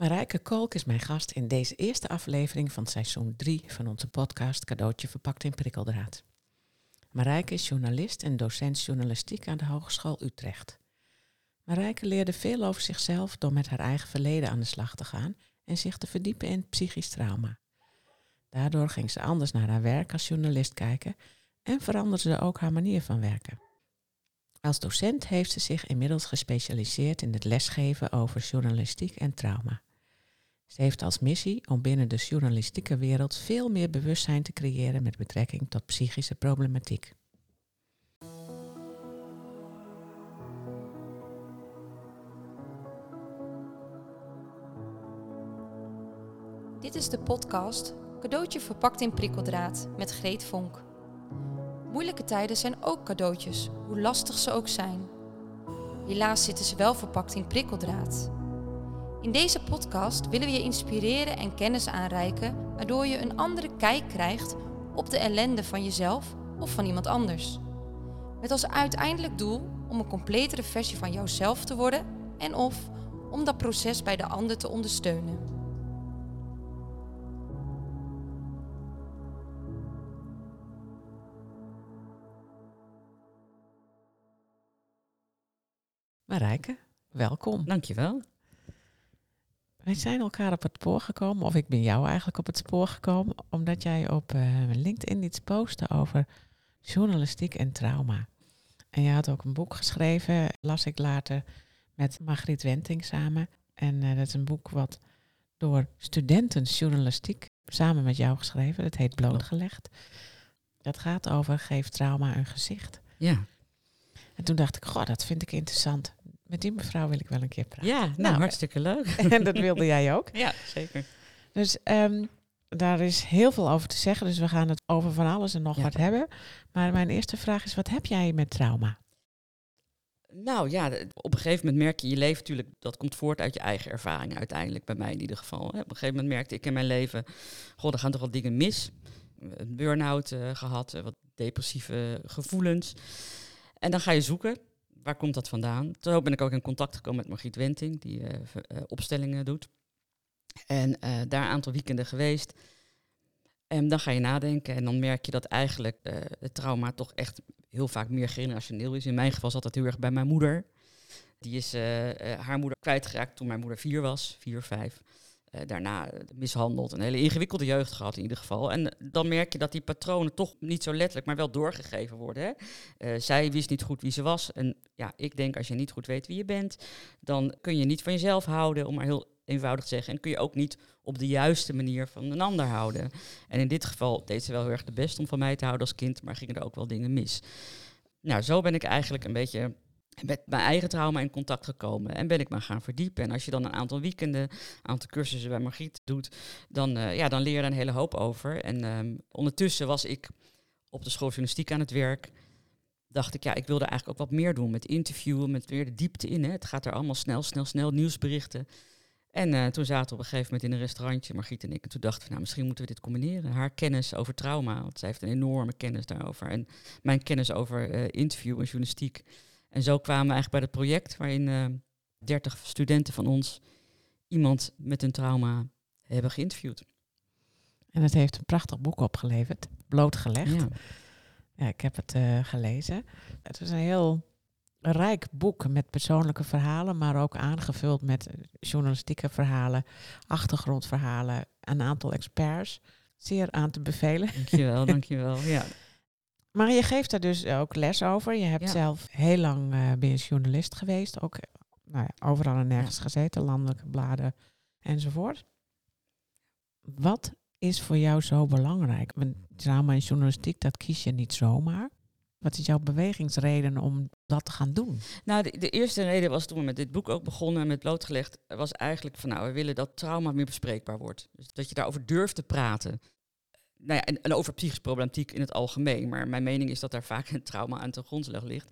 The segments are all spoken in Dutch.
Marijke Kolk is mijn gast in deze eerste aflevering van seizoen 3 van onze podcast Cadeautje verpakt in prikkeldraad. Marijke is journalist en docent journalistiek aan de Hogeschool Utrecht. Marijke leerde veel over zichzelf door met haar eigen verleden aan de slag te gaan en zich te verdiepen in psychisch trauma. Daardoor ging ze anders naar haar werk als journalist kijken en veranderde ze ook haar manier van werken. Als docent heeft ze zich inmiddels gespecialiseerd in het lesgeven over journalistiek en trauma. Ze heeft als missie om binnen de journalistieke wereld veel meer bewustzijn te creëren met betrekking tot psychische problematiek. Dit is de podcast Cadeautje verpakt in prikkeldraad met Greet Vonk. Moeilijke tijden zijn ook cadeautjes, hoe lastig ze ook zijn. Helaas zitten ze wel verpakt in prikkeldraad. In deze podcast willen we je inspireren en kennis aanreiken, waardoor je een andere kijk krijgt op de ellende van jezelf of van iemand anders. Met als uiteindelijk doel om een completere versie van jouzelf te worden en of om dat proces bij de ander te ondersteunen. Marijke, welkom. Dankjewel. Wij zijn elkaar op het spoor gekomen, of ik ben jou eigenlijk op het spoor gekomen, omdat jij op uh, LinkedIn iets postte over journalistiek en trauma. En je had ook een boek geschreven, las ik later, met Margriet Wenting samen. En uh, dat is een boek wat door studenten journalistiek samen met jou geschreven. Dat heet Blootgelegd. Dat gaat over geef trauma een gezicht. Ja. En toen dacht ik, goh, dat vind ik interessant. Met die mevrouw wil ik wel een keer praten. Ja, nou, nou hartstikke leuk. En dat wilde jij ook. Ja, zeker. Dus um, daar is heel veel over te zeggen. Dus we gaan het over van alles en nog ja. wat hebben. Maar mijn eerste vraag is, wat heb jij met trauma? Nou ja, op een gegeven moment merk je je leven natuurlijk, dat komt voort uit je eigen ervaring uiteindelijk, bij mij in ieder geval. Op een gegeven moment merkte ik in mijn leven, god, er gaan toch wat dingen mis. Een burn-out uh, gehad, uh, wat depressieve gevoelens. En dan ga je zoeken waar komt dat vandaan? Zo ben ik ook in contact gekomen met Margriet Wenting, die uh, uh, opstellingen doet. En uh, daar een aantal weekenden geweest. En dan ga je nadenken en dan merk je dat eigenlijk het trauma toch echt heel vaak meer generationeel is. In mijn geval zat dat heel erg bij mijn moeder. Die is haar moeder kwijtgeraakt toen mijn moeder vier was, vier, vijf. Uh, daarna mishandeld, een hele ingewikkelde jeugd gehad in ieder geval. En dan merk je dat die patronen toch niet zo letterlijk, maar wel doorgegeven worden. Hè? Zij wist niet goed wie ze was. En ja, ik denk als je niet goed weet wie je bent, dan kun je niet van jezelf houden, om maar heel eenvoudig te zeggen. En kun je ook niet op de juiste manier van een ander houden. En in dit geval deed ze wel heel erg de best om van mij te houden als kind, maar gingen er ook wel dingen mis. Nou, zo ben ik eigenlijk een beetje met mijn eigen trauma in contact gekomen en ben ik maar gaan verdiepen. En als je dan een aantal weekenden, een aantal cursussen bij Margriet doet, dan, uh, ja, dan leer je er een hele hoop over. En um, ondertussen was ik op de school journalistiek aan het werk. Dacht ik, ja, ik wilde eigenlijk ook wat meer doen met interviewen, met weer de diepte in. Hè. Het gaat er allemaal snel, snel, snel nieuwsberichten. En uh, toen zaten we op een gegeven moment in een restaurantje, Margriet en ik. En toen dachten we, nou, misschien moeten we dit combineren. Haar kennis over trauma, want zij heeft een enorme kennis daarover. En mijn kennis over uh, interview en journalistiek. En zo kwamen we eigenlijk bij het project waarin uh, 30 studenten van ons iemand met een trauma hebben geïnterviewd. En het heeft een prachtig boek opgeleverd, Blootgelegd. Ja. ja ik heb het uh, gelezen. Het is een heel rijk boek met persoonlijke verhalen, maar ook aangevuld met journalistieke verhalen, achtergrondverhalen, een aantal experts. Zeer aan te bevelen. Dankjewel, dankjewel. Ja. Maar je geeft daar dus ook les over. Je hebt ja. zelf heel lang uh, ben je journalist geweest. Ook nou ja, overal en nergens ja. gezeten, landelijke bladen enzovoort. Wat is voor jou zo belangrijk? Want drama en journalistiek, dat kies je niet zomaar. Wat is jouw bewegingsreden om dat te gaan doen? Nou, de, de, eerste reden was toen we met dit boek ook begonnen, met blootgelegd, was eigenlijk van nou, we willen dat trauma meer bespreekbaar wordt. Dus dat je daarover durft te praten nou ja, en, en, over psychische problematiek in het algemeen. Maar mijn mening is dat daar vaak een trauma aan ten grondslag ligt.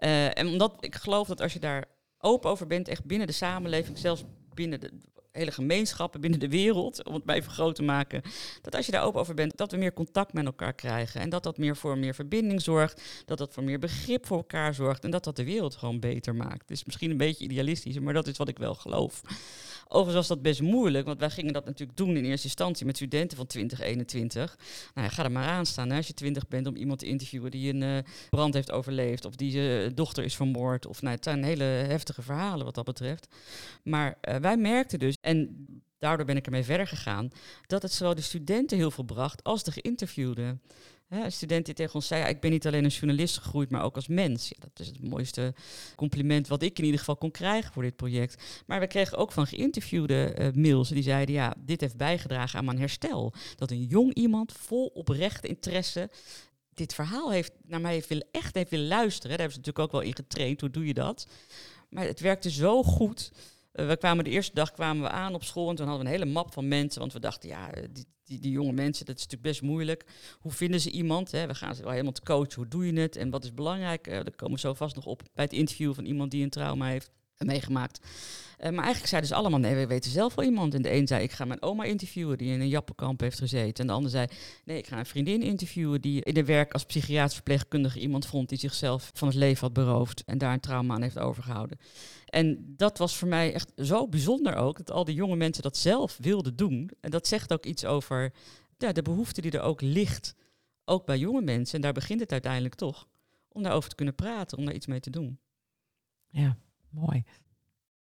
Uh, en omdat ik geloof dat als je daar open over bent, echt binnen de samenleving, zelfs binnen de hele gemeenschappen, binnen de wereld, om het maar even groot te maken, dat als je daar open over bent, dat we meer contact met elkaar krijgen. En dat dat meer voor meer verbinding zorgt, dat dat voor meer begrip voor elkaar zorgt en dat dat de wereld gewoon beter maakt. Is misschien een beetje idealistisch, maar dat is wat ik wel geloof. Overigens was dat best moeilijk, want wij gingen dat natuurlijk doen in eerste instantie met studenten van 2021. Nou ja, ga er maar aan staan hè, als je 20 bent om iemand te interviewen die een uh, brand heeft overleefd of die zijn dochter is vermoord. Of, nou, het zijn hele heftige verhalen wat dat betreft. Maar uh, wij merkten dus, en daardoor ben ik ermee verder gegaan, dat het zowel de studenten heel veel bracht als de geïnterviewden. Hè, een student die tegen ons zei, ik ben niet alleen een journalist gegroeid, maar ook als mens. Ja, dat is het mooiste compliment wat ik in ieder geval kon krijgen voor dit project. Maar we kregen ook van geïnterviewde uh, mails die zeiden, ja, dit heeft bijgedragen aan mijn herstel. Dat een jong iemand vol oprecht interesse dit verhaal heeft, naar mij heeft echt heeft willen luisteren. Daar hebben ze natuurlijk ook wel in getraind, hoe doe je dat? Maar het werkte zo goed uh, we kwamen de eerste dag kwamen we aan op school en toen hadden we een hele map van mensen. Want we dachten, ja, die, die, die jonge mensen, dat is natuurlijk best moeilijk. Hoe vinden ze iemand? Hè? We gaan ze wel helemaal te coachen. Hoe doe je het? En wat is belangrijk? Uh, daar komen we zo vast nog op bij het interview van iemand die een trauma heeft meegemaakt. Uh, maar eigenlijk zeiden ze allemaal, nee, we weten zelf wel iemand. En de een zei, ik ga mijn oma interviewen die in een jappenkamp heeft gezeten. En de ander zei, nee, ik ga een vriendin interviewen die in de werk als psychiatrisch verpleegkundige iemand vond die zichzelf van het leven had beroofd en daar een trauma aan heeft overgehouden. En dat was voor mij echt zo bijzonder ook, dat al die jonge mensen dat zelf wilden doen. En dat zegt ook iets over ja, de behoefte die er ook ligt, ook bij jonge mensen. En daar begint het uiteindelijk toch, om daarover te kunnen praten, om daar iets mee te doen. Ja, mooi.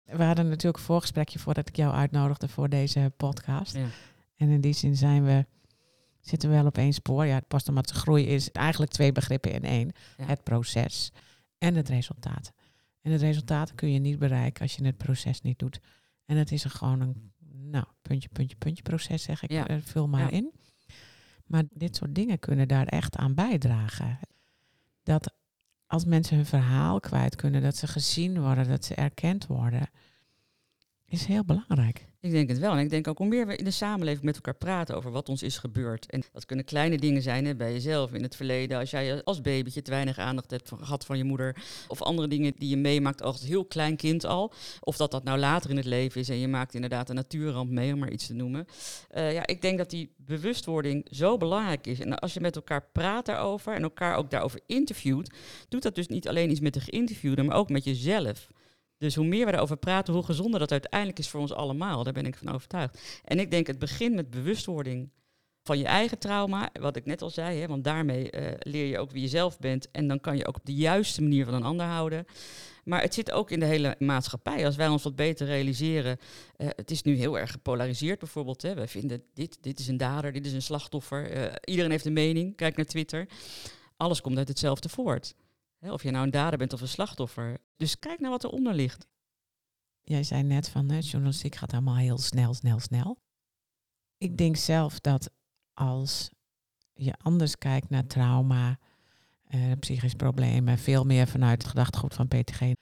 We hadden natuurlijk een voorgesprekje voordat ik jou uitnodigde voor deze podcast. Ja. En in die zin zijn we, zitten we wel op één spoor. Ja, posttraumatische groei is eigenlijk twee begrippen in één. Het proces en het resultaat. En het resultaat kun je niet bereiken als je het proces niet doet. En het is er gewoon een nou, puntje, puntje, puntje proces, zeg ik. Ja. vul maar in. Maar dit soort dingen kunnen daar echt aan bijdragen. Dat als mensen hun verhaal kwijt kunnen, dat ze gezien worden, dat ze erkend worden, is heel belangrijk. Ik denk het wel. En ik denk ook hoe meer we in de samenleving met elkaar praten over wat ons is gebeurd. En dat kunnen kleine dingen zijn hè, bij jezelf in het verleden. Als jij als babytje te weinig aandacht hebt gehad van je moeder. Of andere dingen die je meemaakt als heel klein kind al. Of dat dat nou later in het leven is en je maakt inderdaad een natuurramp mee, om maar iets te noemen. Uh, ja, ik denk dat die bewustwording zo belangrijk is. En als je met elkaar praat daarover en elkaar ook daarover interviewt, doet dat dus niet alleen iets met de geïnterviewde, maar ook met jezelf. Dus hoe meer we erover praten, hoe gezonder dat uiteindelijk is voor ons allemaal. Daar ben ik van overtuigd. En ik denk het begint met bewustwording van je eigen trauma, wat ik net al zei, hè, want daarmee uh, leer je ook wie je zelf bent en dan kan je ook op de juiste manier van een ander houden. Maar het zit ook in de hele maatschappij. Als wij ons wat beter realiseren, uh, het is nu heel erg gepolariseerd bijvoorbeeld. Hè. Vinden dit, dit is een dader, dit is een slachtoffer. Uh, iedereen heeft een mening, kijk naar Twitter. Alles komt uit hetzelfde voort of je nou een dader bent of een slachtoffer. Dus kijk naar wat eronder ligt. Jij zei net van, hè, journalistiek gaat allemaal heel snel, snel, snel. Ik denk zelf dat als je anders kijkt naar trauma, uh, psychische problemen, veel meer vanuit het gedachtegoed van PTG,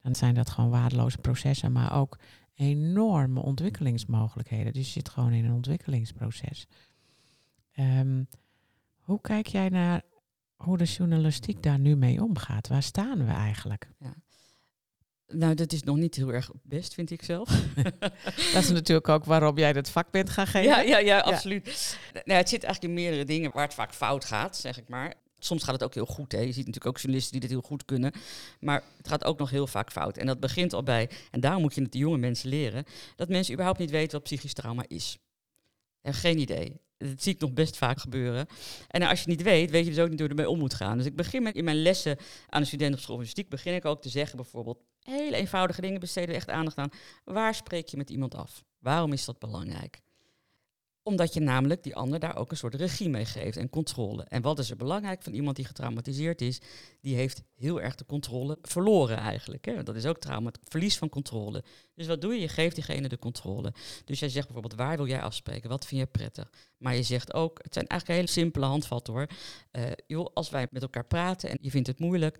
dan zijn dat gewoon waardeloze processen, maar ook enorme ontwikkelingsmogelijkheden. Dus je zit gewoon in een ontwikkelingsproces. Um, hoe kijk jij naar hoe de journalistiek daar nu mee omgaat. Waar staan we eigenlijk? Ja. Nou, dat is nog niet heel erg best, vind ik zelf. dat is natuurlijk ook waarom jij dat vak bent gaan geven. Ja, ja, ja absoluut. Nou, het zit eigenlijk in meerdere dingen waar het vaak fout gaat, zeg ik maar. Soms gaat het ook heel goed. Hè. Je ziet natuurlijk ook journalisten die dit heel goed kunnen. Maar het gaat ook nog heel vaak fout. En dat begint al bij, en daarom moet je het de jonge mensen leren, dat mensen überhaupt niet weten wat psychisch trauma is. En geen idee. Dat zie ik nog best vaak gebeuren. En als je niet weet, weet je dus ook niet hoe je ermee om moet gaan. Dus ik begin met in mijn lessen aan de studenten op school begin ik ook te zeggen bijvoorbeeld, hele eenvoudige dingen besteden we echt aandacht aan. Waar spreek je met iemand af? Waarom is dat belangrijk? Omdat je namelijk die ander daar ook een soort regie mee geeft en controle. En wat is er belangrijk van iemand die getraumatiseerd is? Die heeft heel erg de controle verloren eigenlijk. Hè? Dat is ook trauma, het verlies van controle. Dus wat doe je? Je geeft diegene de controle. Dus jij zegt bijvoorbeeld, waar wil jij afspreken? Wat vind je prettig? Maar je zegt ook, het zijn eigenlijk hele simpele handvatten hoor. Uh, joh, als wij met elkaar praten en je vindt het moeilijk,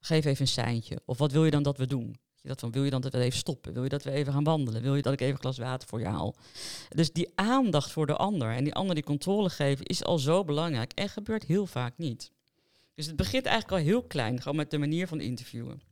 geef even een seintje. Of wat wil je dan dat we doen? Je wil je dan dat we even stoppen? Wil je dat we even gaan wandelen? Wil je dat ik even een glas water voor je haal? Dus die aandacht voor de ander en die ander die controle geven is al zo belangrijk en gebeurt heel vaak niet. Dus het begint eigenlijk al heel klein, gewoon met de manier van interviewen.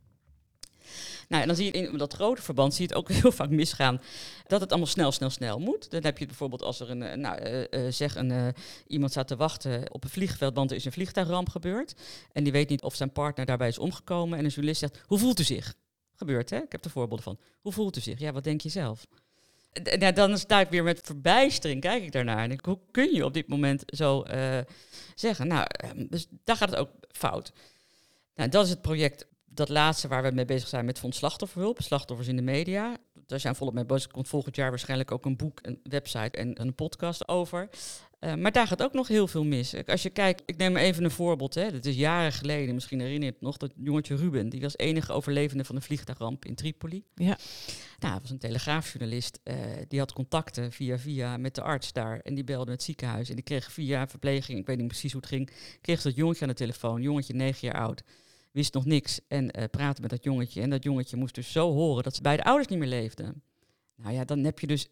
Nou, en dan zie je in dat grote verband zie je het ook heel vaak misgaan dat het allemaal snel, snel, snel moet. Dan heb je bijvoorbeeld als er een, eh, nou, uh, zeg een, iemand staat te wachten op een vliegveld, want er is een vliegtuigramp gebeurd. En die weet niet of zijn partner daarbij is omgekomen. En een journalist zegt, hoe voelt u zich? Gebeurt, hè? Ik heb er voorbeelden van. Hoe voelt u zich? Ja, wat denk je zelf? Ja, dan sta ik weer met verbijstering, kijk ik daarnaar. En denk, hoe kun je op dit moment zo eh, zeggen? Nou, ehm, dus daar gaat het ook fout. Nou, dat is het project, dat laatste waar we mee bezig zijn met Fonds Slachtofferhulp, slachtoffers in de media. Daar zijn volop mee bezig. Komt volgend jaar waarschijnlijk ook een boek, een website en een podcast over. Eh, maar daar gaat ook nog heel veel mis. Als je kijkt, ik neem even een voorbeeld. Hè. Dat is jaren geleden, misschien herinner je het nog, dat jongetje Ruben. Die was enige overlevende van een vliegtuigramp in Tripoli. Ja. Nou, was een telegraafjournalist. eh, die had contacten via via met de arts daar. En die belde het ziekenhuis. En die kreeg via verpleging, ik weet niet precies hoe het ging, kreeg dat jongetje aan de telefoon. Jongetje negen jaar oud. Wist nog niks en eh praatte met dat jongetje. En dat jongetje moest dus zo horen dat ze bij de ouders niet meer leefden. Nou ja, dan heb je dus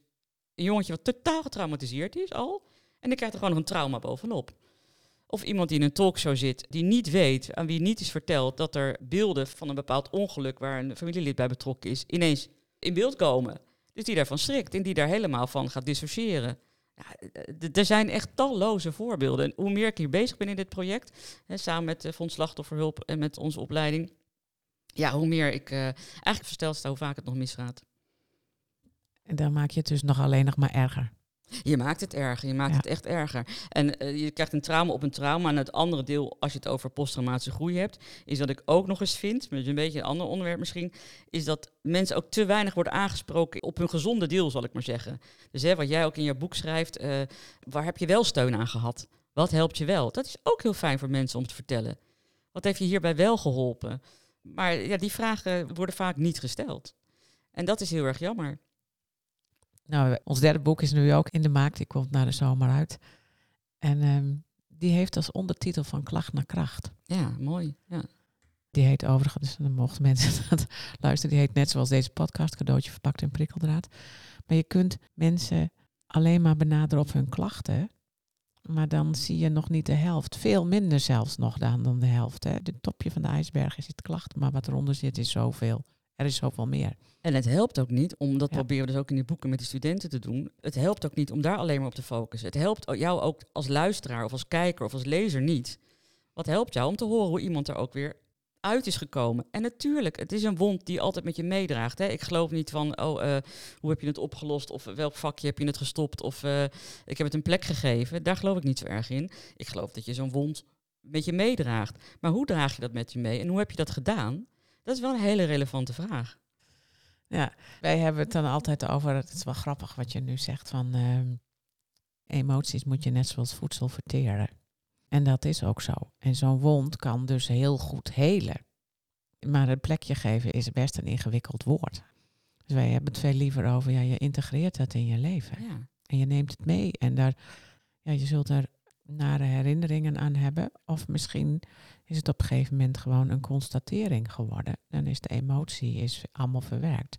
een jongetje wat totaal getraumatiseerd is al. En dan krijgt er gewoon nog een trauma bovenop. Of iemand die in een talkshow zit, die niet weet, aan wie niet is verteld, dat er beelden van een bepaald ongeluk waar een familielid bij betrokken is, ineens in beeld komen. Dus die daarvan schrikt en die daar helemaal van gaat dissociëren. Ja, eh, d- er zijn echt talloze voorbeelden. En hoe meer ik hier bezig ben in dit project, hè, samen met de Fonds Slachtofferhulp en met onze opleiding, ja, hoe meer ik eh, eigenlijk versteld sta hoe vaak het nog misgaat. En dan maak je het dus nog alleen nog maar erger. Je maakt het erger, je maakt Ja. het echt erger. En eh, je krijgt een trauma op een trauma. En het andere deel, als je het over posttraumatische groei hebt, is dat ik ook nog eens vind, is een beetje een ander onderwerp misschien, is dat mensen ook te weinig worden aangesproken op hun gezonde deel, zal ik maar zeggen. Dus hè, wat jij ook in je boek schrijft, eh, waar heb je wel steun aan gehad? Wat helpt je wel? Dat is ook heel fijn voor mensen om te vertellen. Wat heeft je hierbij wel geholpen? Maar ja, die vragen worden vaak niet gesteld. En dat is heel erg jammer. Nou, ons derde boek is nu ook in de maak. Die komt na de zomer uit. En ehm, die heeft als ondertitel van klacht naar kracht. Ja, mooi. Ja. Die heet overigens, dan mochten mensen dat luisteren, die heet net zoals deze podcast, cadeautje verpakt in prikkeldraad. Maar je kunt mensen alleen maar benaderen op hun klachten. Maar dan zie je nog niet de helft. Veel minder zelfs nog dan, dan de helft. Hè. De topje van de ijsberg is het klachten, maar wat eronder zit is zoveel. Er is zoveel meer. En het helpt ook niet, om dat Ja. proberen we dus ook in die boeken met de studenten te doen. Het helpt ook niet om daar alleen maar op te focussen. Het helpt jou ook als luisteraar of als kijker of als lezer niet. Wat helpt jou om te horen hoe iemand er ook weer uit is gekomen. En natuurlijk, het is een wond die je altijd met je meedraagt. Hè. Ik geloof niet van, oh, eh, hoe heb je het opgelost? Of welk vakje heb je het gestopt? Of eh, ik heb het een plek gegeven. Daar geloof ik niet zo erg in. Ik geloof dat je zo'n wond met je meedraagt. Maar hoe draag je dat met je mee? En hoe heb je dat gedaan? Dat is wel een hele relevante vraag. Ja, wij hebben het dan altijd over, het is wel grappig wat je nu zegt, van ehm, emoties moet je net zoals voedsel verteren. En dat is ook zo. En zo'n wond kan dus heel goed helen. Maar het plekje geven is best een ingewikkeld woord. Dus wij hebben het veel liever over, ja, je integreert het in je leven. Ja. En je neemt het mee en daar, ja, je zult er nare herinneringen aan hebben. Of misschien is het op een gegeven moment gewoon een constatering geworden. Dan is de emotie is allemaal verwerkt.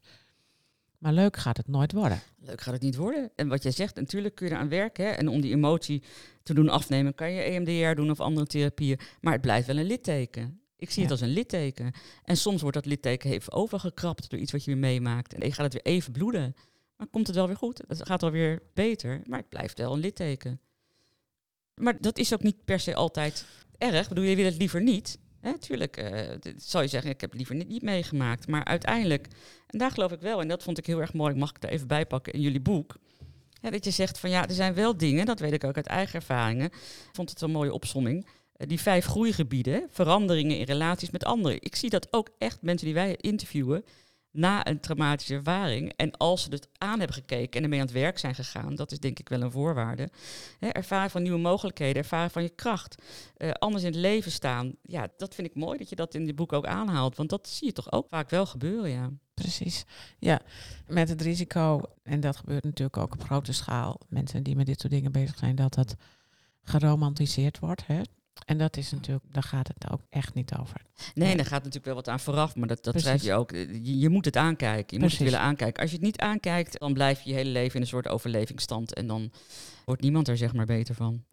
Maar leuk gaat het nooit worden. Leuk gaat het niet worden. En wat jij zegt, natuurlijk kun je eraan werken. Hè? En om die emotie te doen afnemen, kan je EMDR doen of andere therapieën. Maar het blijft wel een litteken. Ik zie het als een litteken. En soms wordt dat litteken even overgekrapt door iets wat je weer meemaakt. En dan gaat het weer even bloeden. Maar komt het wel weer goed. Het gaat wel weer beter. Maar het blijft wel een litteken. Maar dat is ook niet per se altijd erg. Bedoel, je wil het liever niet. Hè, tuurlijk eh, zou je zeggen, ik heb het liever niet, niet meegemaakt. Maar uiteindelijk, en daar geloof ik wel, en dat vond ik heel erg mooi, mag ik er even bij pakken in jullie boek. Ja, dat je zegt van ja, er zijn wel dingen, dat weet ik ook uit eigen ervaringen. Ik vond het een mooie opsomming. Eh, Die vijf groeigebieden, hè, veranderingen in relaties met anderen. Ik zie dat ook echt mensen die wij interviewen na een traumatische ervaring. En als ze het aan hebben gekeken en ermee aan het werk zijn gegaan, dat is denk ik wel een voorwaarde. Hè, ervaren van nieuwe mogelijkheden, ervaren van je kracht, eh, anders in het leven staan. Ja, dat vind ik mooi dat je dat in dit boek ook aanhaalt. Want dat zie je toch ook vaak wel gebeuren, ja. Precies. Ja, met het risico, en dat gebeurt natuurlijk ook op grote schaal, mensen die met dit soort dingen bezig zijn, dat dat geromantiseerd wordt. Hè? En dat is natuurlijk, daar gaat het ook echt niet over. Nee, Ja. daar gaat natuurlijk wel wat aan vooraf, maar dat, dat schrijf je ook. Eh, Je, je moet het aankijken, je moet het willen aankijken. Als je het niet aankijkt, dan blijf je je hele leven in een soort overlevingsstand. En dan wordt niemand er zeg maar beter van.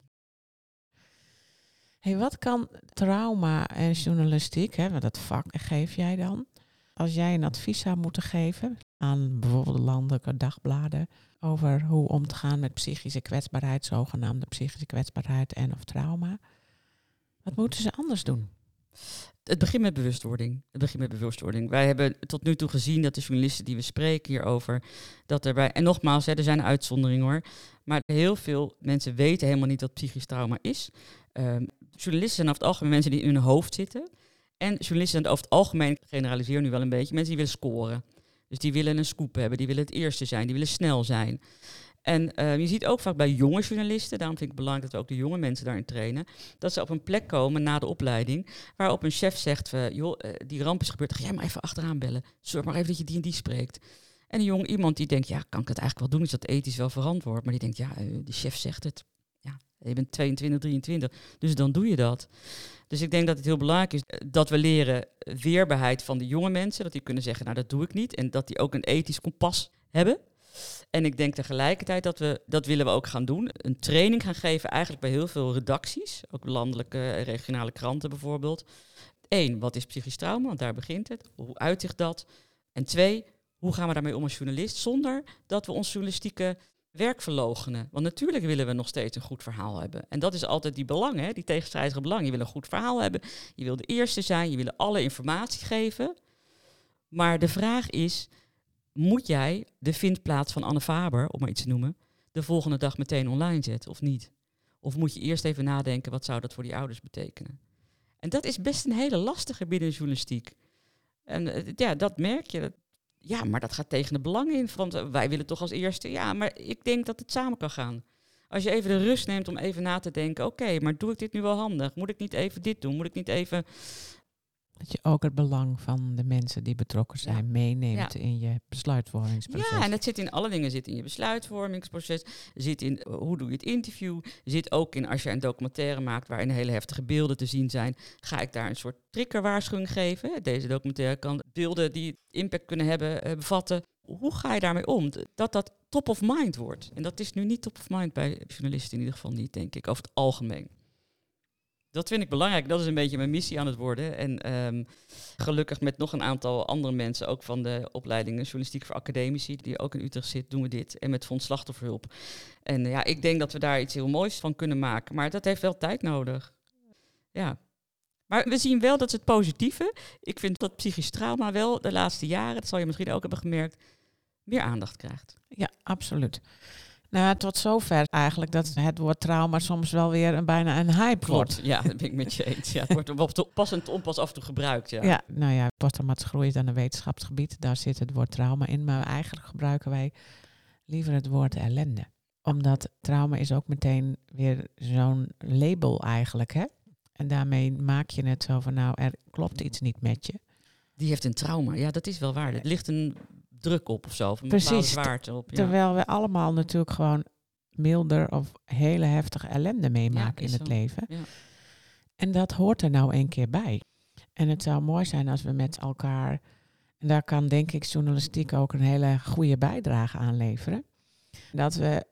Hey, wat kan trauma en journalistiek, hè, want dat vak geef jij dan, als jij een advies zou moeten geven aan bijvoorbeeld landelijke dagbladen over hoe om te gaan met psychische kwetsbaarheid, zogenaamde psychische kwetsbaarheid en of trauma, wat moeten ze anders doen? Het begint met bewustwording. Het begint met bewustwording. Wij hebben tot nu toe gezien dat de journalisten die we spreken hierover, dat erbij. En nogmaals, hè, er zijn uitzonderingen hoor. Maar heel veel mensen weten helemaal niet wat psychisch trauma is. Um, journalisten zijn over het algemeen mensen die in hun hoofd zitten. En journalisten zijn over het algemeen, ik generaliseer nu wel een beetje, mensen die willen scoren. Dus die willen een scoop hebben, die willen het eerste zijn, die willen snel zijn. En uh, je ziet ook vaak bij jonge journalisten, daarom vind ik het belangrijk dat we ook de jonge mensen daarin trainen, dat ze op een plek komen na de opleiding, waarop een chef zegt, joh, uh, die ramp is gebeurd, ga jij maar even achteraan bellen. Zorg maar even dat je die en die spreekt. En een jong iemand die denkt, ja, kan ik het eigenlijk wel doen? Is dat ethisch wel verantwoord? Maar die denkt, ja, de chef zegt het. Ja, je bent 22, 23, dus dan doe je dat. Dus ik denk dat het heel belangrijk is dat we leren weerbaarheid van de jonge mensen. Dat die kunnen zeggen, nou dat doe ik niet. En dat die ook een ethisch kompas hebben. En ik denk tegelijkertijd dat we, dat willen we ook gaan doen, een training gaan geven eigenlijk bij heel veel redacties, ook landelijke en regionale kranten bijvoorbeeld. Eén, wat is psychisch trauma, want daar begint het. Hoe uitzicht dat? En twee, hoe gaan we daarmee om als journalist zonder dat we ons journalistieke werk verlogenen? Want natuurlijk willen we nog steeds een goed verhaal hebben. En dat is altijd die belang, hè? die tegenstrijdige belang. Je wil een goed verhaal hebben, je wil de eerste zijn, je wil alle informatie geven. Maar de vraag is, moet jij de vindplaats van Anne Faber, om maar iets te noemen, de volgende dag meteen online zetten of niet? Of moet je eerst even nadenken, wat zou dat voor die ouders betekenen? En dat is best een hele lastige binnen journalistiek. En uh, ja, dat merk je. Ja, maar dat gaat tegen de belangen in. Want uh, wij willen toch als eerste. Ja, maar ik denk dat het samen kan gaan. Als je even de rust neemt om even na te denken. Oké, maar doe ik dit nu wel handig? Moet ik niet even dit doen? Moet ik niet even dat je ook het belang van de mensen die betrokken zijn ja. meeneemt ja. in je besluitvormingsproces. Ja, en dat zit in alle dingen. Zit in je besluitvormingsproces. Zit in uh, hoe doe je het interview. Zit ook in als je een documentaire maakt waarin hele heftige beelden te zien zijn. Ga ik daar een soort triggerwaarschuwing geven. Deze documentaire kan beelden die impact kunnen hebben uh, bevatten. Hoe ga je daarmee om? Dat dat top of mind wordt. En dat is nu niet top of mind bij journalisten in ieder geval niet, denk ik, over het algemeen dat vind ik belangrijk. Dat is een beetje mijn missie aan het worden. En um, gelukkig met nog een aantal andere mensen, ook van de opleidingen Journalistiek voor Academici, die ook in Utrecht zit, doen we dit. En met Fonds Slachtofferhulp. En uh, ja, ik denk dat we daar iets heel moois van kunnen maken. Maar dat heeft wel tijd nodig. Ja. Maar we zien wel dat het positieve. Ik vind dat psychisch trauma wel de laatste jaren, dat zal je misschien ook hebben gemerkt, meer aandacht krijgt. Ja, absoluut. Nou, tot zover eigenlijk dat het woord trauma soms wel weer een, bijna een hype wordt. Ja, dat ben ik met je eens. Ja, het wordt op pas en onpas af en toe gebruikt. Ja, ja nou ja, posttraumatische groei is dan een wetenschapsgebied. Daar zit het woord trauma in. Maar eigenlijk gebruiken wij liever het woord ellende. Omdat trauma is ook meteen weer zo'n label eigenlijk, hè? En daarmee maak je het zo van, nou, er klopt iets niet met je. Die heeft een trauma. Ja, dat is wel waar. Het ligt een druk op of zo. Of een Precies. zwaarte op. Ja. Terwijl we allemaal natuurlijk gewoon milder of hele heftige ellende meemaken Ja, in het zo. leven. Ja. En dat hoort er nou een keer bij. En het zou mooi zijn als we met elkaar, en daar kan denk ik journalistiek ook een hele goede bijdrage aan leveren, dat we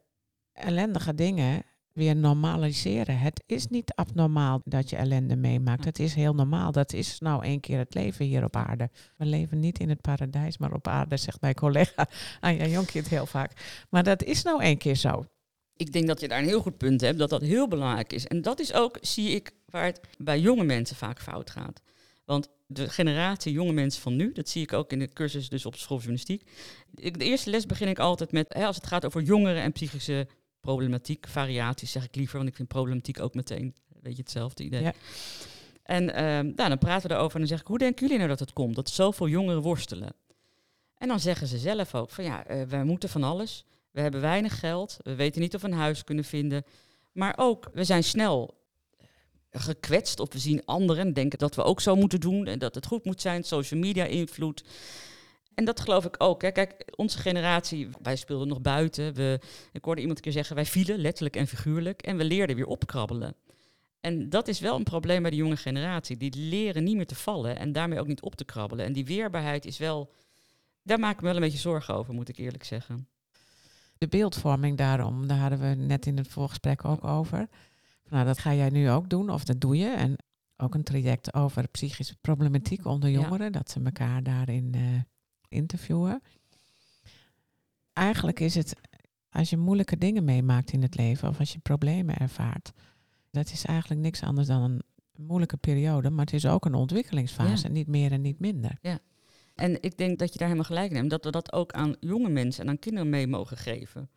ellendige dingen weer normaliseren. Het is niet abnormaal dat je ellende meemaakt. Het is heel normaal. Dat is nou een keer het leven hier op aarde. We leven niet in het paradijs, maar op aarde, zegt mijn collega Anja Jonkie het heel vaak. Maar dat is nou een keer zo. Ik denk dat je daar een heel goed punt hebt, dat dat heel belangrijk is. En dat is ook, zie ik, waar het bij jonge mensen vaak fout gaat. Want de generatie jonge mensen van nu, dat zie ik ook in de cursus dus op school journalistiek. Ik- De eerste les begin ik altijd met, hè, als het gaat over jongeren en psychische problematiek, variaties zeg ik liever, want ik vind problematiek ook meteen een beetje hetzelfde idee. Ja. En ehm, nou, dan praten we erover en dan zeg ik, hoe denken jullie nou dat het komt, dat zoveel jongeren worstelen? En dan zeggen ze zelf ook van ja, eh, wij moeten van alles. We hebben weinig geld, we weten niet of we een huis kunnen vinden. Maar ook, we zijn snel gekwetst of we zien anderen en denken dat we ook zo moeten doen en dat het goed moet zijn, social media invloed. En dat geloof ik ook. Hè. Kijk, onze generatie, wij speelden nog buiten. We, ik hoorde iemand een keer zeggen, wij vielen, letterlijk en figuurlijk. En we leerden weer opkrabbelen. En dat is wel een probleem bij de jonge generatie. Die leren niet meer te vallen en daarmee ook niet op te krabbelen. En die weerbaarheid is wel, daar maak ik me wel een beetje zorgen over, moet ik eerlijk zeggen. De beeldvorming daarom, daar hadden we net in het voorgesprek ook over. Nou, dat ga jij nu ook doen, of dat doe je. En ook een traject over psychische problematiek onder Ja. jongeren, dat ze elkaar daarin eh, interviewen. Eigenlijk is het, als je moeilijke dingen meemaakt in het leven, of als je problemen ervaart, dat is eigenlijk niks anders dan een een moeilijke periode, maar het is ook een ontwikkelingsfase, niet meer en niet minder. En ik denk dat je daar helemaal gelijk in hebt. Dat we dat ook aan jonge mensen en aan kinderen mee mogen geven.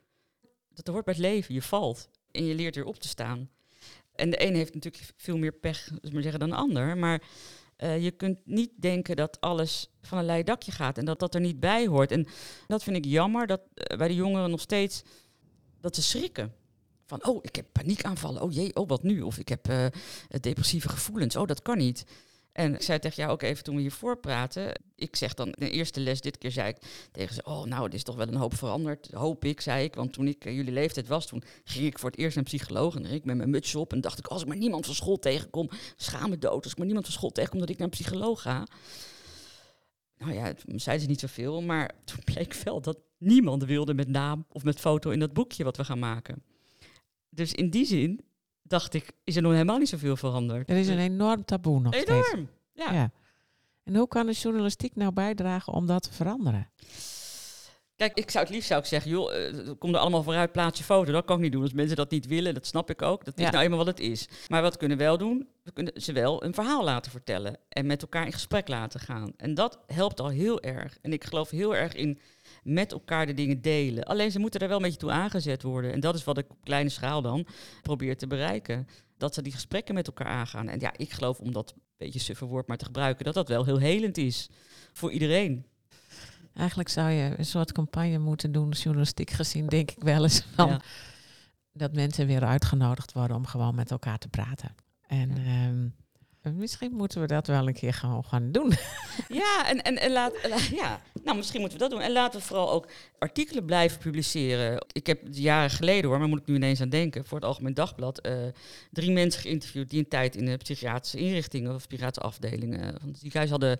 Dat hoort bij het leven. Je valt en je leert weer op te staan. En de ene heeft natuurlijk veel meer pech dus maar zeggen, dan de ander. Maar eh, je kunt niet denken dat alles van een leien dakje gaat en dat dat er niet bij hoort. En dat vind ik jammer, dat eh, bij de jongeren nog steeds dat ze schrikken. Van, oh, ik heb paniekaanvallen. Oh jee, oh, wat nu? Of ik heb eh, depressieve gevoelens. Oh, dat kan niet. En ik zei tegen jou ook even toen we hiervoor praten. Ik zeg dan, de eerste les dit keer zei ik tegen ze... oh, nou, het is toch wel een hoop veranderd, hoop ik, zei ik. Want toen ik uh, jullie leeftijd was, toen ging ik voor het eerst naar een psycholoog... en ik met mijn mutsje op en dacht ik... als ik maar niemand van school tegenkom, schaam me dood. Als ik maar niemand van school tegenkom, dat ik naar een psycholoog ga. Nou ja, toen zeiden ze niet zoveel, maar toen bleek wel dat niemand wilde met naam of met foto in dat boekje wat we gaan maken. Dus in die zin dacht ik, is er nog helemaal niet zoveel veranderd. Er is een enorm taboe nog steeds. Enorm, ja. Ja. En hoe kan de journalistiek nou bijdragen om dat te veranderen? Kijk, ik zou het liefst zou ik zeggen, joh, eh, kom er allemaal vooruit, plaats je foto. Dat kan ik niet doen. Als mensen dat niet willen, dat snap ik ook. Dat is Ja. nou eenmaal wat het is. Maar wat kunnen we wel doen? We kunnen ze wel een verhaal laten vertellen. En met elkaar in gesprek laten gaan. En dat helpt al heel erg. En ik geloof heel erg in met elkaar de dingen delen. Alleen ze moeten er wel een beetje toe aangezet worden. En dat is wat ik op kleine schaal dan probeer te bereiken. Dat ze die gesprekken met elkaar aangaan. En ja, ik geloof om dat een beetje suffe woord maar te gebruiken, dat dat wel heel helend is voor iedereen. Eigenlijk zou je een soort campagne moeten doen, journalistiek gezien, denk ik wel eens. Van, Ja. Dat mensen weer uitgenodigd worden om gewoon met elkaar te praten. En ehm, misschien moeten we dat wel een keer gewoon gaan doen. Ja, en, en, en laat, ja, nou misschien moeten we dat doen. En laten we vooral ook artikelen blijven publiceren. Ik heb jaren geleden hoor, maar moet ik nu ineens aan denken, voor het Algemeen Dagblad, eh, drie mensen geïnterviewd die een tijd in de psychiatrische inrichtingen of psychiatrische afdelingen van het ziekenhuis hadden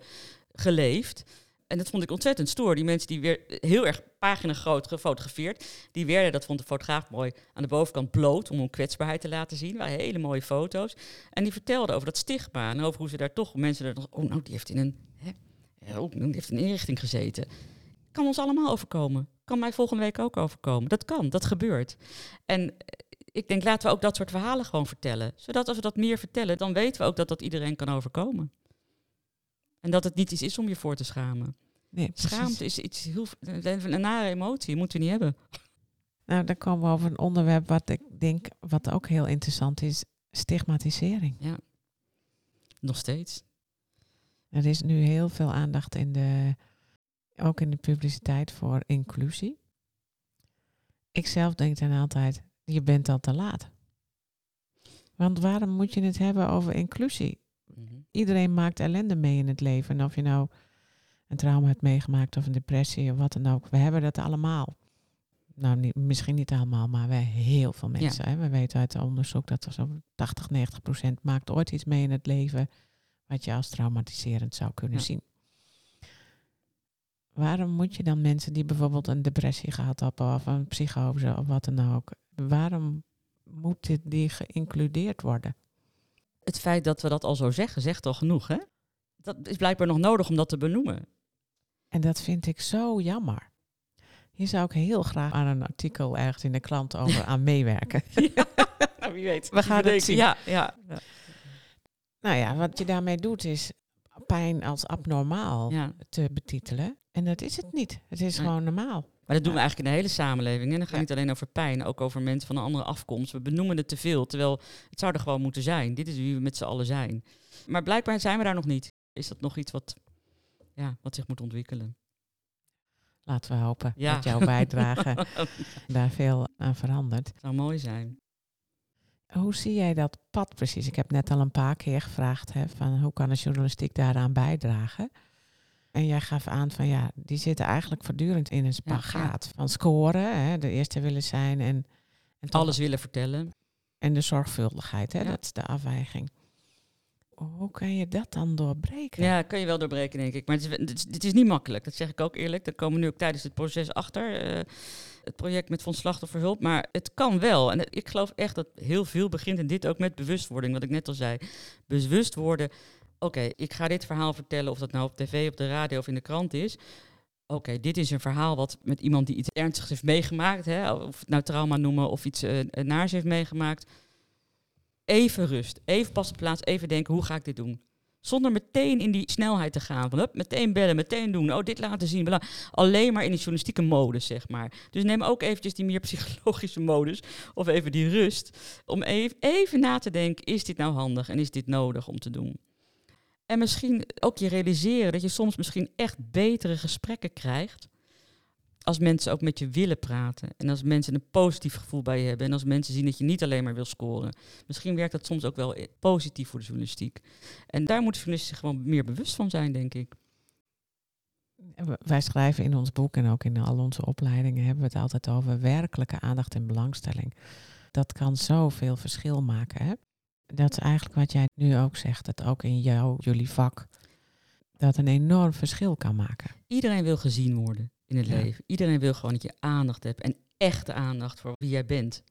geleefd. En dat vond ik ontzettend stoer. Die mensen die weer heel erg pagina groot gefotografeerd. Die werden, dat vond de fotograaf mooi, aan de bovenkant bloot om hun kwetsbaarheid te laten zien. waren hele mooie foto's. En die vertelden over dat stigma en over hoe ze daar toch mensen er oh nou die heeft in een, hè, oh, die heeft in een inrichting gezeten. Kan ons allemaal overkomen. Kan mij volgende week ook overkomen. Dat kan, dat gebeurt. En eh, ik denk, laten we ook dat soort verhalen gewoon vertellen. Zodat als we dat meer vertellen, dan weten we ook dat dat iedereen kan overkomen. En dat het niet iets is om je voor te schamen. Nee. Schaamte is iets heel een nare emotie, moeten we niet hebben. Nou, dan komen we over een onderwerp wat ik denk, wat ook heel interessant is, stigmatisering. Nog steeds. Er is nu heel veel aandacht in de, ook in de publiciteit voor inclusie. Ik zelf denk dan altijd, je bent al te laat. Want waarom moet je het hebben over inclusie? Mhm. Iedereen maakt ellende mee in het leven. En of je nou een trauma hebt meegemaakt of een depressie of wat dan ook. We hebben dat allemaal. Nou, niet, misschien niet allemaal, maar wij heel veel mensen. Hè? We weten uit onderzoek dat zo'n 80, 90 procent maakt ooit iets mee in het leven wat je als traumatiserend zou kunnen Ja. zien. Waarom moet je dan mensen die bijvoorbeeld een depressie gehad hebben of een psychose of wat dan ook, waarom moet dit die geïncludeerd worden? Het feit dat we dat al zo zeggen, zegt al genoeg, hè? Dat is blijkbaar nog nodig om dat te benoemen. En dat vind ik zo jammer. Hier zou ik heel graag aan een artikel ergens in de krant over aan meewerken. Nou, wie weet. We gaan het zien. Ja, ja. ja. Nou ja, wat je daarmee doet is pijn als abnormaal ja. te betitelen. En dat is het niet. Het is Nee. gewoon normaal. Maar dat doen we eigenlijk in de hele samenleving. En dan gaat het niet alleen over pijn, ook over mensen van een andere afkomst. We benoemen het te veel, terwijl het zou er gewoon moeten zijn. Dit is wie we met z'n allen zijn. Maar blijkbaar zijn we daar nog niet. Is dat nog iets wat, ja, wat zich moet ontwikkelen? Laten we hopen Ja. dat jouw bijdrage daar veel aan verandert. zou mooi zijn. Hoe zie jij dat pad precies? Ik heb net al een paar keer gevraagd hè, van hoe kan de journalistiek daaraan bijdragen? En jij gaf aan van ja, die zitten eigenlijk voortdurend in een spagaat van scoren, hè, de eerste willen zijn en, en Alles willen vertellen. en de zorgvuldigheid, hè, Ja. dat is de afwijking. Hoe kan je dat dan doorbreken? Ja, kan je wel doorbreken, denk ik. Maar het is, het is, het is niet makkelijk, dat zeg ik ook eerlijk. Daar komen we nu ook tijdens het proces achter. eh, het project met Fonds Slachtofferhulp. Maar het kan wel. En ik geloof echt dat heel veel begint. En dit ook met bewustwording, wat ik net al zei. Bewust worden. Oké, ik ga dit verhaal vertellen. Of dat nou op tv, op de radio of in de krant is. Oké, dit is een verhaal wat met iemand die iets ernstigs heeft meegemaakt. Hè, of het nou trauma noemen of iets eh, naars heeft meegemaakt. even rust, even pas op plaats, even denken, hoe ga ik dit doen? Zonder meteen in die snelheid te gaan. Van, hup, meteen bellen, meteen doen. Oh, dit laten zien. Bla. Alleen maar in die journalistieke modus, zeg maar. Dus neem ook eventjes die meer psychologische modus. Of even die rust. Om even na te denken, is dit nou handig en is dit nodig om te doen? En misschien ook je realiseren dat je soms misschien echt betere gesprekken krijgt als mensen ook met je willen praten. En als mensen een positief gevoel bij je hebben. En als mensen zien dat je niet alleen maar wil scoren. Misschien werkt dat soms ook wel positief voor de journalistiek. En daar moeten journalisten zich gewoon meer bewust van zijn, denk ik. Wij schrijven in ons boek en ook in al onze opleidingen hebben we het altijd over werkelijke aandacht en belangstelling. Dat kan zoveel verschil maken. Hè? Dat is eigenlijk wat jij nu ook zegt, dat ook in jouw, jullie vak, dat een enorm verschil kan maken. Iedereen wil gezien worden in het leven. Iedereen wil gewoon dat je aandacht hebt en echte aandacht voor wie jij bent.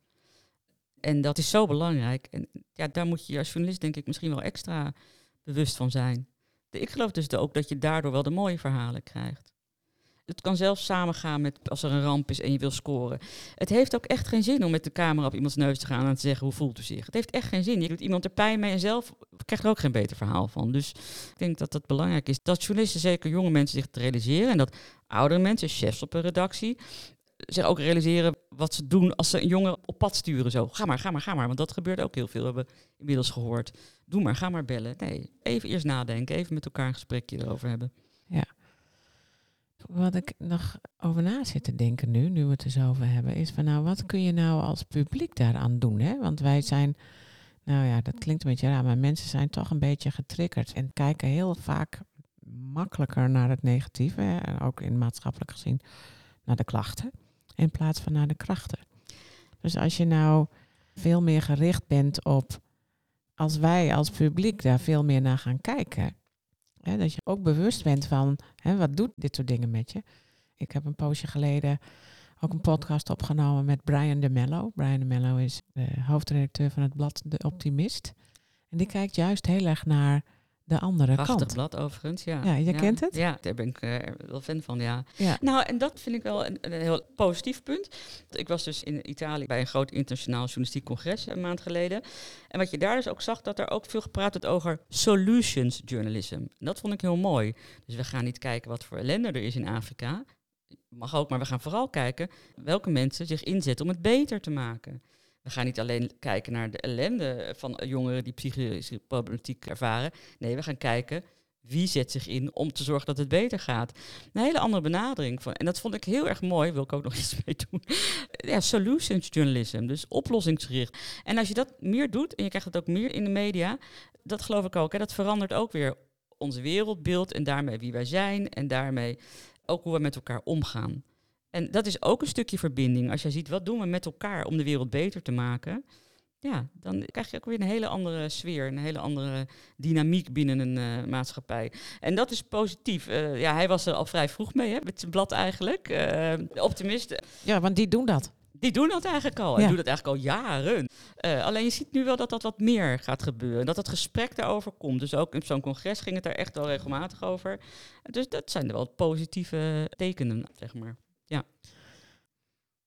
En dat is zo belangrijk. En ja, daar moet je als journalist denk ik misschien wel extra bewust van zijn. Ik geloof dus ook dat je daardoor wel de mooie verhalen krijgt. Het kan zelfs samengaan met als er een ramp is en je wil scoren. Het heeft ook echt geen zin om met de camera op iemands neus te gaan en te zeggen hoe voelt u zich. Het heeft echt geen zin. Je doet iemand er pijn mee en zelf krijgt er ook geen beter verhaal van. Dus ik denk dat dat belangrijk is. Dat journalisten, zeker jonge mensen, zich te realiseren. En dat oudere mensen, chefs op een redactie, zich ook realiseren wat ze doen als ze een jongen op pad sturen. Zo, ga maar, ga maar, ga maar. Want dat gebeurt ook heel veel, we hebben inmiddels gehoord. Doe maar, ga maar bellen. Nee, even eerst nadenken, even met elkaar een gesprekje erover hebben. Ja. Wat ik nog over na zit te denken nu, nu we het er zo over hebben, is van nou, wat kun je nou als publiek daaraan doen? Hè? Want wij zijn, nou ja, dat klinkt een beetje raar, maar mensen zijn toch een beetje getriggerd en kijken heel vaak makkelijker naar het negatieve, en ook in maatschappelijk gezien naar de klachten, in plaats van naar de krachten. Dus als je nou veel meer gericht bent op, als wij als publiek daar veel meer naar gaan kijken, dat je ook bewust bent van, hè, wat doet dit soort dingen met je? Ik heb een poosje geleden ook een podcast opgenomen met Brian de Mello. Brian de Mello is de hoofdredacteur van het blad De Optimist. En die kijkt juist heel erg naar de andere Prachtig kant. blad overigens, ja. Ja, je kent het? Ja, daar ben ik eh, wel fan van, ja. Ja. Nou, en dat vind ik wel een, een heel positief punt. Ik was dus in Italië bij een groot internationaal journalistiek congres een maand geleden. En wat je daar dus ook zag, dat er ook veel gepraat werd over solutions journalism. En dat vond ik heel mooi. Dus we gaan niet kijken wat voor ellende er is in Afrika. Mag ook, maar we gaan vooral kijken welke mensen zich inzetten om het beter te maken. We gaan niet alleen kijken naar de ellende van jongeren die psychische problematiek ervaren. Nee, we gaan kijken wie zet zich in om te zorgen dat het beter gaat. Een hele andere benadering. Van, en dat vond ik heel erg mooi, wil ik ook nog iets mee doen. Ja, solutions journalism, dus oplossingsgericht. En als je dat meer doet, en je krijgt het ook meer in de media, dat geloof ik ook, hè, dat verandert ook weer ons wereldbeeld en daarmee wie wij zijn en daarmee ook hoe we met elkaar omgaan. En dat is ook een stukje verbinding. Als je ziet, wat doen we met elkaar om de wereld beter te maken? Ja, dan krijg je ook weer een hele andere sfeer, een hele andere dynamiek binnen een uh, maatschappij. En dat is positief. Uh, ja, hij was er al vrij vroeg mee, hè, met zijn blad eigenlijk. Uh, de optimisten. Ja, want die doen dat. Die doen dat eigenlijk al. Ja. Die doen dat eigenlijk al jaren. alleen je ziet nu wel dat dat wat meer gaat gebeuren. Dat het gesprek daarover komt. Dus ook in zo'n congres ging het daar echt wel regelmatig over. Dus dat zijn wel positieve tekenen, zeg maar. Ja.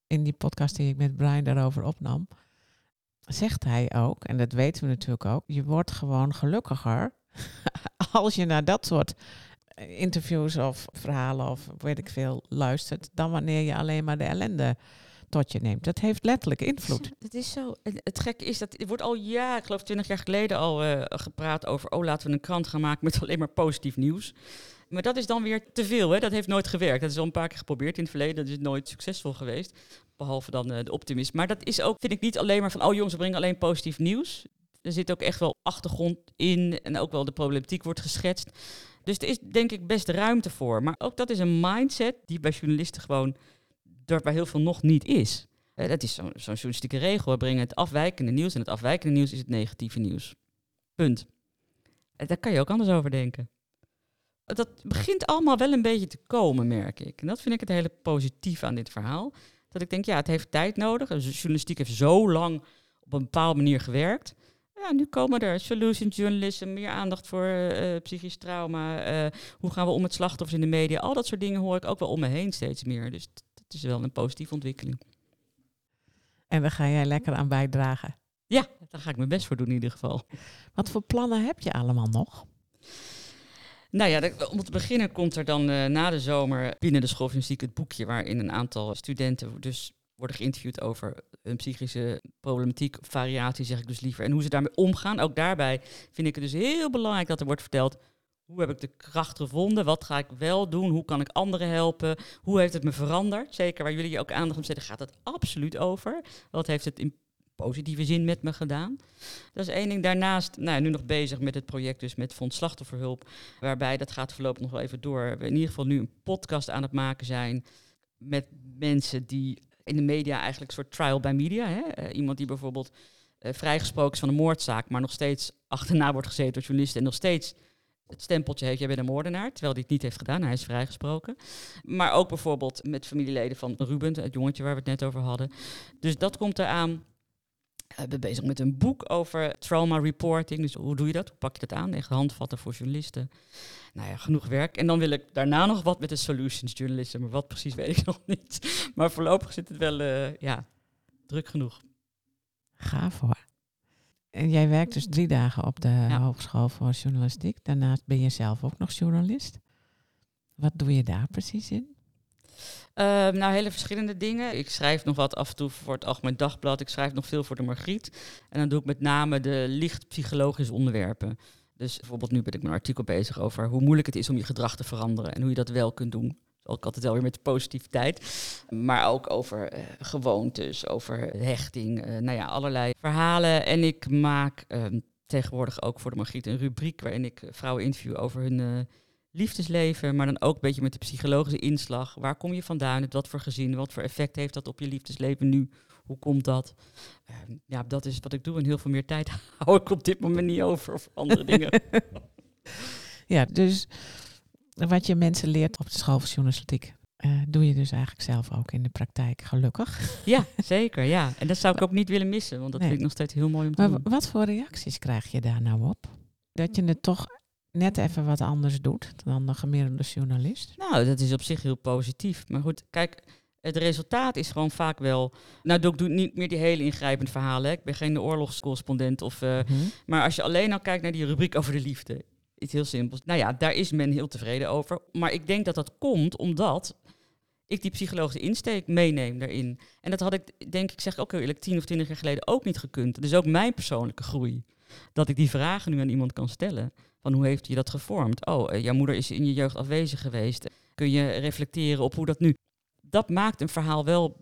In die podcast die ik met Brian daarover opnam, zegt hij ook, en dat weten we natuurlijk ook, je wordt gewoon gelukkiger als je naar dat soort interviews of verhalen of weet ik veel luistert, dan wanneer je alleen maar de ellende tot je neemt. Dat heeft letterlijk invloed. Dat is zo. Het gekke is dat er wordt al ja, ik geloof twintig jaar geleden al uh, gepraat over, oh laten we een krant gaan maken met alleen maar positief nieuws. Maar dat is dan weer te veel. Hè? Dat heeft nooit gewerkt. Dat is al een paar keer geprobeerd in het verleden. Dat is nooit succesvol geweest. Behalve dan uh, de optimist. Maar dat is ook, vind ik, niet alleen maar van... oh jongens, we brengen alleen positief nieuws. Er zit ook echt wel achtergrond in. En ook wel de problematiek wordt geschetst. Dus er is denk ik best ruimte voor. Maar ook dat is een mindset die bij journalisten gewoon... er bij heel veel nog niet is. Uh, dat is zo'n zo journalistieke regel. We brengen het afwijkende nieuws. En het afwijkende nieuws is het negatieve nieuws. Punt. En daar kan je ook anders over denken dat begint allemaal wel een beetje te komen, merk ik. En dat vind ik het hele positieve aan dit verhaal. Dat ik denk, ja, het heeft tijd nodig. De journalistiek heeft zo lang op een bepaalde manier gewerkt. Ja, nu komen er solution journalism, meer aandacht voor uh, psychisch trauma. Uh, hoe gaan we om met slachtoffers in de media? Al dat soort dingen hoor ik ook wel om me heen steeds meer. Dus dat is wel een positieve ontwikkeling. En daar ga jij lekker aan bijdragen. Ja, daar ga ik mijn best voor doen in ieder geval. Wat voor plannen heb je allemaal nog? Nou ja, om te beginnen komt er dan eh, na de zomer binnen de school journalistiek het boekje waarin een aantal studenten dus worden geïnterviewd over hun psychische problematiek, variatie zeg ik dus liever, en hoe ze daarmee omgaan. Ook daarbij vind ik het dus heel belangrijk dat er wordt verteld hoe heb ik de kracht gevonden, wat ga ik wel doen, hoe kan ik anderen helpen, hoe heeft het me veranderd. Zeker waar jullie ook aandacht aan zetten, gaat het absoluut over. Wat heeft het positieve zin met me gedaan. Dat is één ding. Daarnaast, nou, nu nog bezig met het project dus met Fonds Slachtofferhulp. Waarbij, dat gaat voorlopig nog wel even door, we in ieder geval nu een podcast aan het maken zijn met mensen die in de media eigenlijk een soort trial by media. Hè? Eh, iemand die bijvoorbeeld eh, vrijgesproken is van een moordzaak, maar nog steeds achterna wordt gezeten door journalisten en nog steeds het stempeltje heeft, jij bent een moordenaar, terwijl hij het niet heeft gedaan, hij is vrijgesproken. Maar ook bijvoorbeeld met familieleden van Ruben, het jongetje waar we het net over hadden. Dus dat komt eraan. Ik ben bezig met een boek over trauma reporting. Dus hoe doe je dat? Hoe pak je dat aan? Echt handvatten voor journalisten. Nou ja, genoeg werk. En dan wil ik daarna nog wat met de solutions journalism. Maar wat precies weet ik nog niet. Maar voorlopig zit het wel, eh, ja, druk genoeg. Gaaf hoor. En jij werkt dus drie dagen op de Hogeschool voor Journalistiek. Daarnaast ben je zelf ook nog journalist. Wat doe je daar precies in? Uh, nou, hele verschillende dingen. Ik schrijf nog wat af en toe voor het Algemeen Dagblad. Ik schrijf nog veel voor de Margriet. En dan doe ik met name de licht psychologische onderwerpen. Dus bijvoorbeeld nu ben ik met een artikel bezig over hoe moeilijk het is om je gedrag te veranderen. En hoe je dat wel kunt doen. Ook altijd wel weer met positiviteit. Maar ook over uh, gewoontes, over hechting. Uh, nou ja, allerlei verhalen. En ik maak uh, tegenwoordig ook voor de Margriet een rubriek waarin ik vrouwen interview over hun eh, liefdesleven. Maar dan ook een beetje met de psychologische inslag. Waar kom je vandaan? Wat voor gezin? Wat voor effect heeft dat op je liefdesleven nu? Hoe komt dat? Ehm, ja, dat is wat ik doe. En heel veel meer tijd hou ik op dit moment niet over voor andere dingen. ja, dus wat je mensen leert op de school van journalistiek, uh, doe je dus eigenlijk zelf ook in de praktijk, gelukkig. Ja, zeker. Ja. En dat zou ik ook niet willen missen, want dat nee. vind ik nog steeds heel mooi om te maar doen. Wat voor reacties krijg je daar nou op? Dat je het toch net even wat anders doet dan de gemiddelde journalist? Nou, dat is op zich heel positief. Maar goed, kijk, het resultaat is gewoon vaak wel. Nou, ik doe niet meer die hele ingrijpende verhalen. Hè. Ik ben geen oorlogscorrespondent. Of, uh, Mhm. Maar als je alleen al kijkt naar die rubriek over de liefde. Iets heel simpels. Nou ja, daar is men heel tevreden over. Maar ik denk dat dat komt omdat ik die psychologische insteek meeneem daarin. En dat had ik, denk ik, zeg ik ook heel eerlijk, tien of twintig jaar geleden ook niet gekund. Dus ook mijn persoonlijke groei. Dat ik die vragen nu aan iemand kan stellen. Van hoe heeft je dat gevormd? Oh, uh, jouw moeder is in je jeugd afwezig geweest. Kun je reflecteren op hoe dat nu... Dat maakt een verhaal wel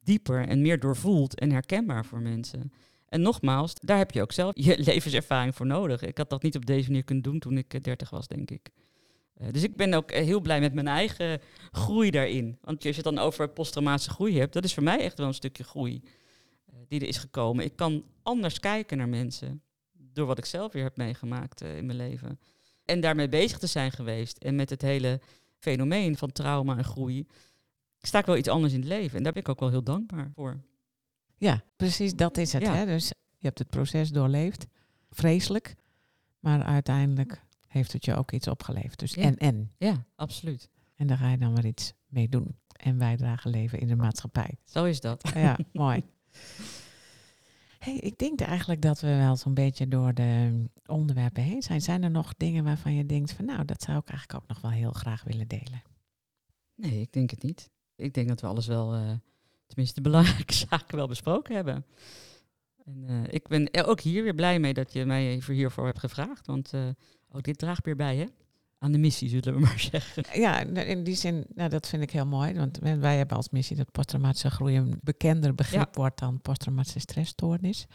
dieper en meer doorvoeld en herkenbaar voor mensen. En nogmaals, daar heb je ook zelf je levenservaring voor nodig. Ik had dat niet op deze manier kunnen doen toen ik 30 was, denk ik. Uh, dus ik ben ook heel blij met mijn eigen groei daarin. Want als je het dan over posttraumatische groei hebt, dat is voor mij echt wel een stukje groei die er is gekomen. Ik kan anders kijken naar mensen door wat ik zelf weer heb meegemaakt uh, in mijn leven. En daarmee bezig te zijn geweest en met het hele fenomeen van trauma en groei, sta ik wel iets anders in het leven. En daar ben ik ook wel heel dankbaar voor. Ja, precies dat is het. Ja. Hè? Dus je hebt het proces doorleefd. Vreselijk. Maar uiteindelijk heeft het je ook iets opgeleverd. Dus Ja. en en. Ja, absoluut. En daar ga je dan weer iets mee doen. En bijdrage leven in de maatschappij. Zo is dat. Ja, mooi. Hey, ik denk eigenlijk dat we wel zo'n beetje door de onderwerpen heen zijn. Zijn er nog dingen waarvan je denkt van nou, dat zou ik eigenlijk ook nog wel heel graag willen delen? Nee, ik denk het niet. Ik denk dat we alles wel, uh, tenminste de belangrijke zaken wel besproken hebben. En uh, ik ben ook hier weer blij mee dat je mij hiervoor hebt gevraagd. Want uh, ook dit draagt weer bij, hè? Aan de missie, zullen we maar zeggen. Ja, in die zin, nou, dat vind ik heel mooi. Want wij hebben als missie dat posttraumatische groei een bekender begrip ja. wordt dan posttraumatische stressstoornis.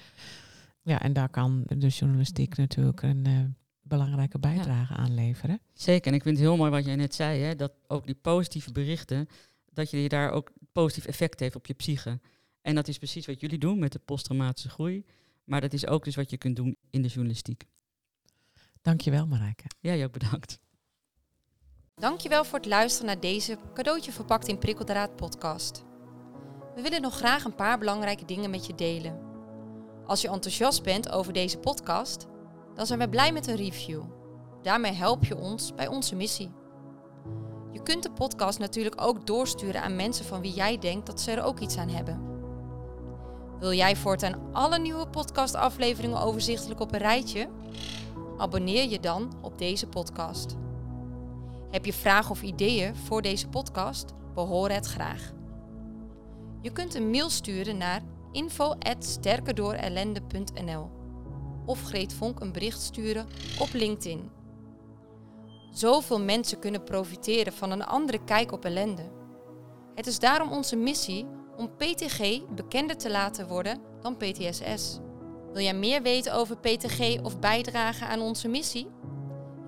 Ja, en daar kan de journalistiek natuurlijk een uh, belangrijke bijdrage ja. aan leveren. Zeker, en ik vind het heel mooi wat jij net zei, hè, dat ook die positieve berichten, dat je daar ook positief effect heeft op je psyche. En dat is precies wat jullie doen met de posttraumatische groei. Maar dat is ook dus wat je kunt doen in de journalistiek. Dankjewel Marijke. Ja, je ook bedankt. Dankjewel voor het luisteren naar deze cadeautje verpakt in prikkeldraad podcast. We willen nog graag een paar belangrijke dingen met je delen. Als je enthousiast bent over deze podcast, dan zijn we blij met een review. Daarmee help je ons bij onze missie. Je kunt de podcast natuurlijk ook doorsturen aan mensen van wie jij denkt dat ze er ook iets aan hebben. Wil jij voortaan alle nieuwe podcastafleveringen overzichtelijk op een rijtje? Abonneer je dan op deze podcast. Heb je vragen of ideeën voor deze podcast? We horen het graag. Je kunt een mail sturen naar info@sterkerdoorellende.nl of Greet Vonk een bericht sturen op LinkedIn. Zoveel mensen kunnen profiteren van een andere kijk op ellende. Het is daarom onze missie om PTG bekender te laten worden dan PTSS. Wil jij meer weten over PTG of bijdragen aan onze missie?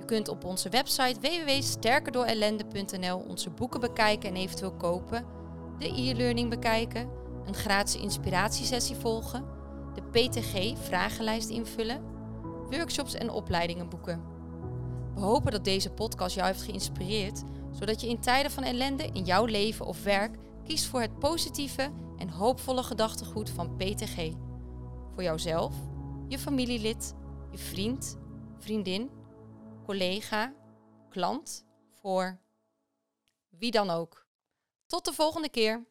Kunt op onze website www.sterkerdoorellende.nl onze boeken bekijken en eventueel kopen, de e-learning bekijken, een gratis inspiratiesessie volgen, de PTG-vragenlijst invullen, workshops en opleidingen boeken. We hopen dat deze podcast jou heeft geïnspireerd, zodat je in tijden van ellende in jouw leven of werk kiest voor het positieve en hoopvolle gedachtegoed van PTG. Voor jouzelf, je familielid, je vriend, vriendin, collega, klant, voor wie dan ook. Tot de volgende keer.